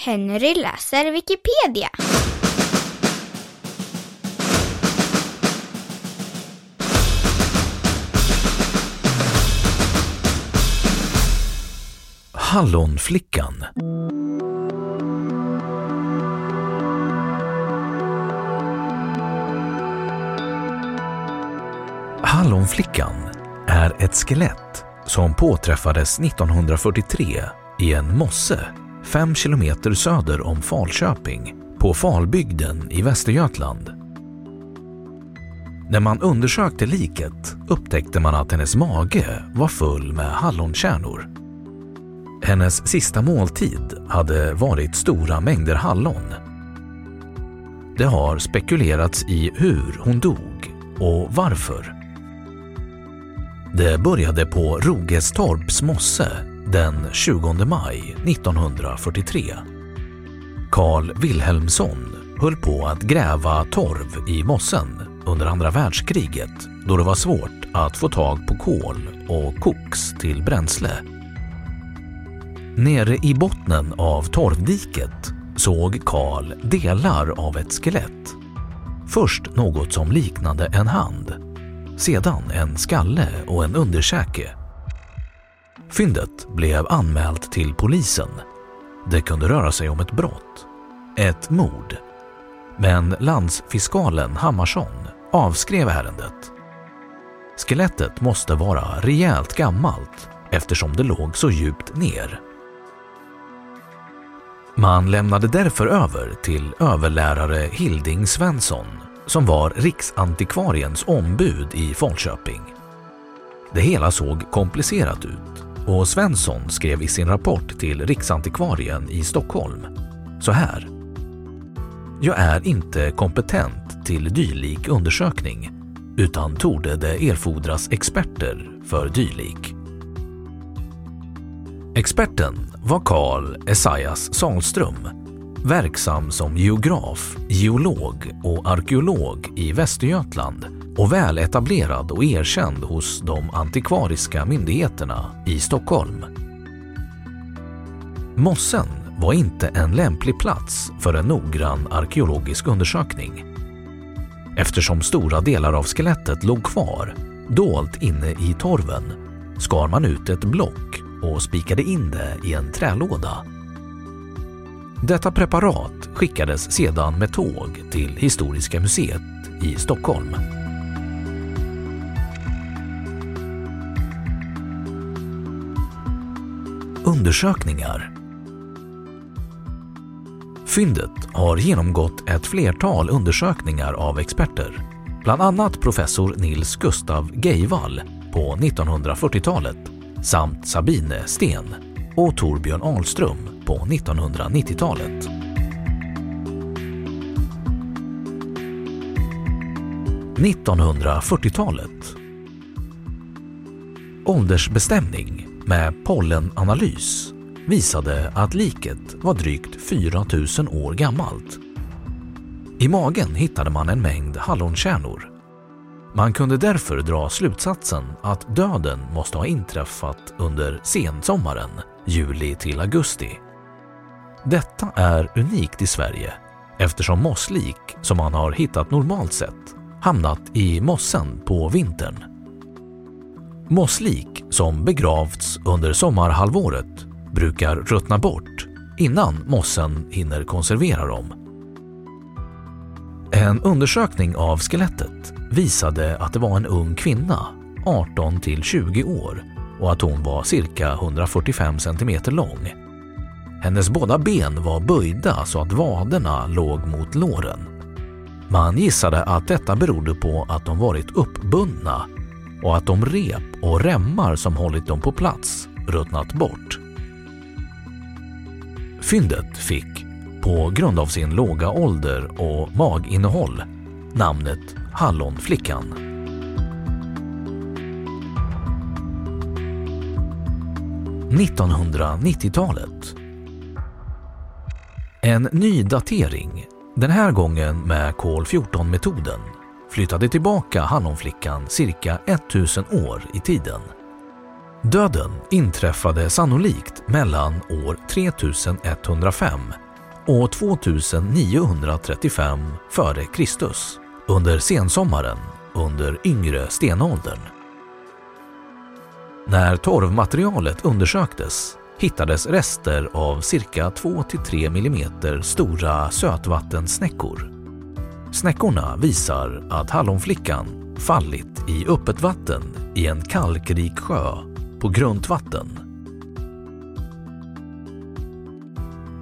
Henry läser Wikipedia. Hallonflickan Hallonflickan är ett skelett som påträffades 1943 i en mosse fem kilometer söder om Falköping på Falbygden i Västergötland. När man undersökte liket upptäckte man att hennes mage var full med hallonkärnor. Hennes sista måltid hade varit stora mängder hallon. Det har spekulerats i hur hon dog och varför. Det började på Rogestorps mosse den 20 maj 1943. Carl Wilhelmsson höll på att gräva torv i mossen under andra världskriget då det var svårt att få tag på kol och koks till bränsle. Nere i bottnen av torvdiket såg Karl delar av ett skelett. Först något som liknade en hand, sedan en skalle och en underkäke. Fyndet blev anmält till polisen. Det kunde röra sig om ett brott, ett mord. Men landsfiskalen Hammarsson avskrev ärendet. Skelettet måste vara rejält gammalt eftersom det låg så djupt ner. Man lämnade därför över till överlärare Hilding Svensson som var riksantikvariens ombud i Falköping. Det hela såg komplicerat ut och Svensson skrev i sin rapport till riksantikvarien i Stockholm så här. Jag är inte kompetent till dylik undersökning utan torde det erfordras experter för dylik. Experten var Carl Esaias Salström, verksam som geograf, geolog och arkeolog i Västergötland och väl etablerad och erkänd hos de antikvariska myndigheterna i Stockholm. Mossen var inte en lämplig plats för en noggrann arkeologisk undersökning. Eftersom stora delar av skelettet låg kvar, dolt inne i torven, skar man ut ett block och spikade in det i en trälåda. Detta preparat skickades sedan med tåg till Historiska museet i Stockholm. Undersökningar. Fyndet har genomgått ett flertal undersökningar av experter, bland annat professor Nils Gustav Geivall på 1940-talet samt Sabine Sten och Torbjörn Ahlström på 1990-talet. –1940-talet Åldersbestämning med pollenanalys visade att liket var drygt 4000 år gammalt. I magen hittade man en mängd hallonkärnor. Man kunde därför dra slutsatsen att döden måste ha inträffat under sensommaren, juli till augusti. Detta är unikt i Sverige eftersom mosslik som man har hittat normalt sett hamnat i mossen på vintern. Mosslik som begravts under sommarhalvåret brukar ruttna bort innan mossen hinner konservera dem. En undersökning av skelettet visade att det var en ung kvinna, 18 till 20 år och att hon var cirka 145 cm lång. Hennes båda ben var böjda så att vaderna låg mot låren. Man gissade att detta berodde på att de varit uppbundna och att de rep och remmar som hållit dem på plats ruttnat bort. Fyndet fick, på grund av sin låga ålder och maginnehåll, namnet Hallonflickan. –1990-talet En ny datering, den här gången med kol-14-metoden, flyttade tillbaka Hallonflickan cirka 1000 år i tiden. Döden inträffade sannolikt mellan år 3105 och 2935 f.Kr. under sensommaren under yngre stenåldern. När torvmaterialet undersöktes hittades rester av cirka 2-3 mm stora sötvattensnäckor. Snäckorna visar att hallonflickan fallit i öppet vatten i en kalkrik sjö på grunt vatten.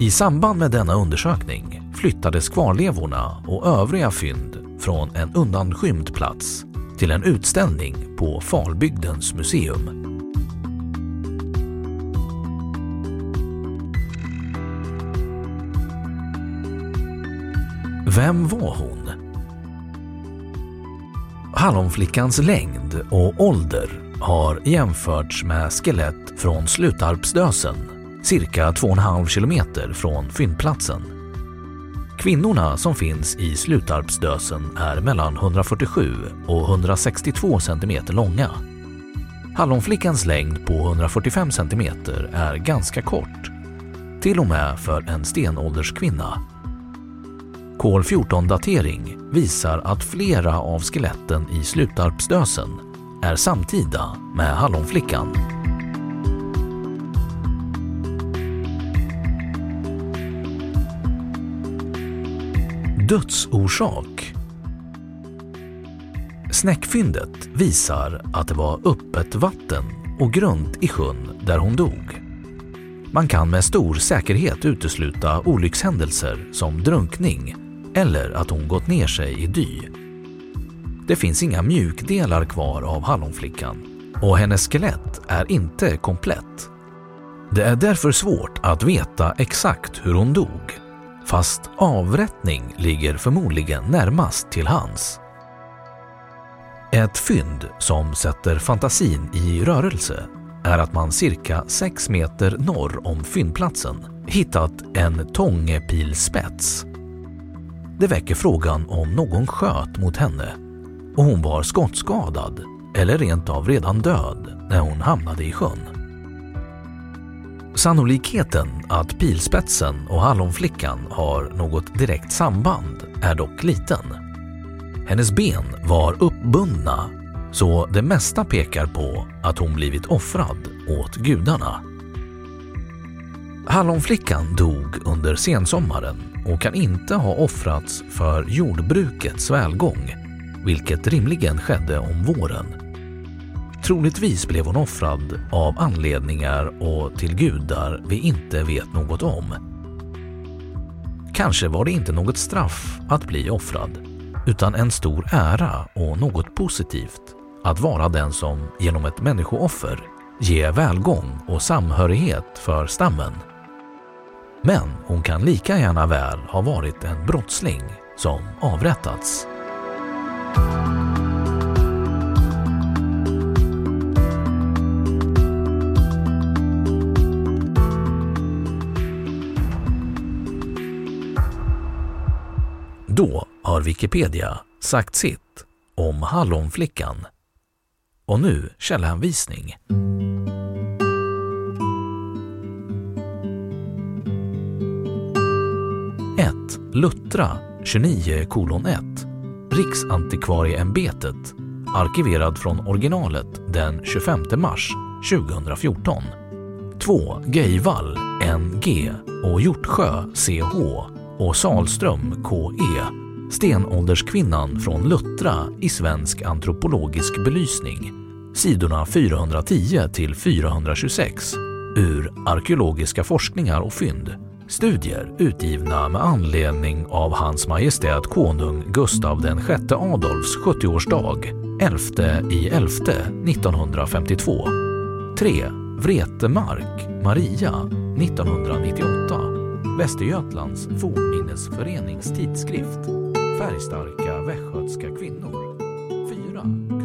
I samband med denna undersökning flyttades kvarlevorna och övriga fynd från en undanskymd plats till en utställning på Falbygdens museum. Vem var hon? Hallonflickans längd och ålder har jämförts med skelett från Slutarpsdösen, cirka 2,5 kilometer från fyndplatsen. Kvinnorna som finns i Slutarpsdösen är mellan 147 och 162 centimeter långa. Hallonflickans längd på 145 centimeter är ganska kort, till och med för en stenålderskvinna. Kol-14-datering visar att flera av skeletten i Slutarpsdösen är samtida med Hallonflickan. Dödsorsak Snäckfyndet visar att det var öppet vatten och grunt i sjön där hon dog. Man kan med stor säkerhet utesluta olyckshändelser som drunkning eller att hon gått ner sig i dy det finns inga mjukdelar kvar av Hallonflickan och hennes skelett är inte komplett. Det är därför svårt att veta exakt hur hon dog, fast avrättning ligger förmodligen närmast till hands. Ett fynd som sätter fantasin i rörelse är att man cirka 6 meter norr om fyndplatsen hittat en tångepilspets. Det väcker frågan om någon sköt mot henne och hon var skottskadad eller rent av redan död när hon hamnade i sjön. Sannolikheten att pilspetsen och hallonflickan har något direkt samband är dock liten. Hennes ben var uppbundna så det mesta pekar på att hon blivit offrad åt gudarna. Hallonflickan dog under sensommaren och kan inte ha offrats för jordbrukets välgång vilket rimligen skedde om våren. Troligtvis blev hon offrad av anledningar och till gudar vi inte vet något om. Kanske var det inte något straff att bli offrad, utan en stor ära och något positivt att vara den som genom ett människooffer ger välgång och samhörighet för stammen. Men hon kan lika gärna väl ha varit en brottsling som avrättats. Då har Wikipedia sagt sitt om Hallonflickan. Och nu källhänvisning. Luttra 29.1 Riksantikvarieämbetet arkiverad från originalet den 25 mars 2014. 2. Geivall NG och Hjortsjö CH och Salström KE Stenålderskvinnan från Luttra i svensk antropologisk belysning sidorna 410 till 426 ur Arkeologiska forskningar och fynd Studier utgivna med anledning av Hans Majestät Konung Gustav VI Adolfs 70-årsdag 11 i 11 1952. 3. Vretemark Maria 1998 Västergötlands fornminnesförenings tidskrift Färgstarka västgötska kvinnor 4.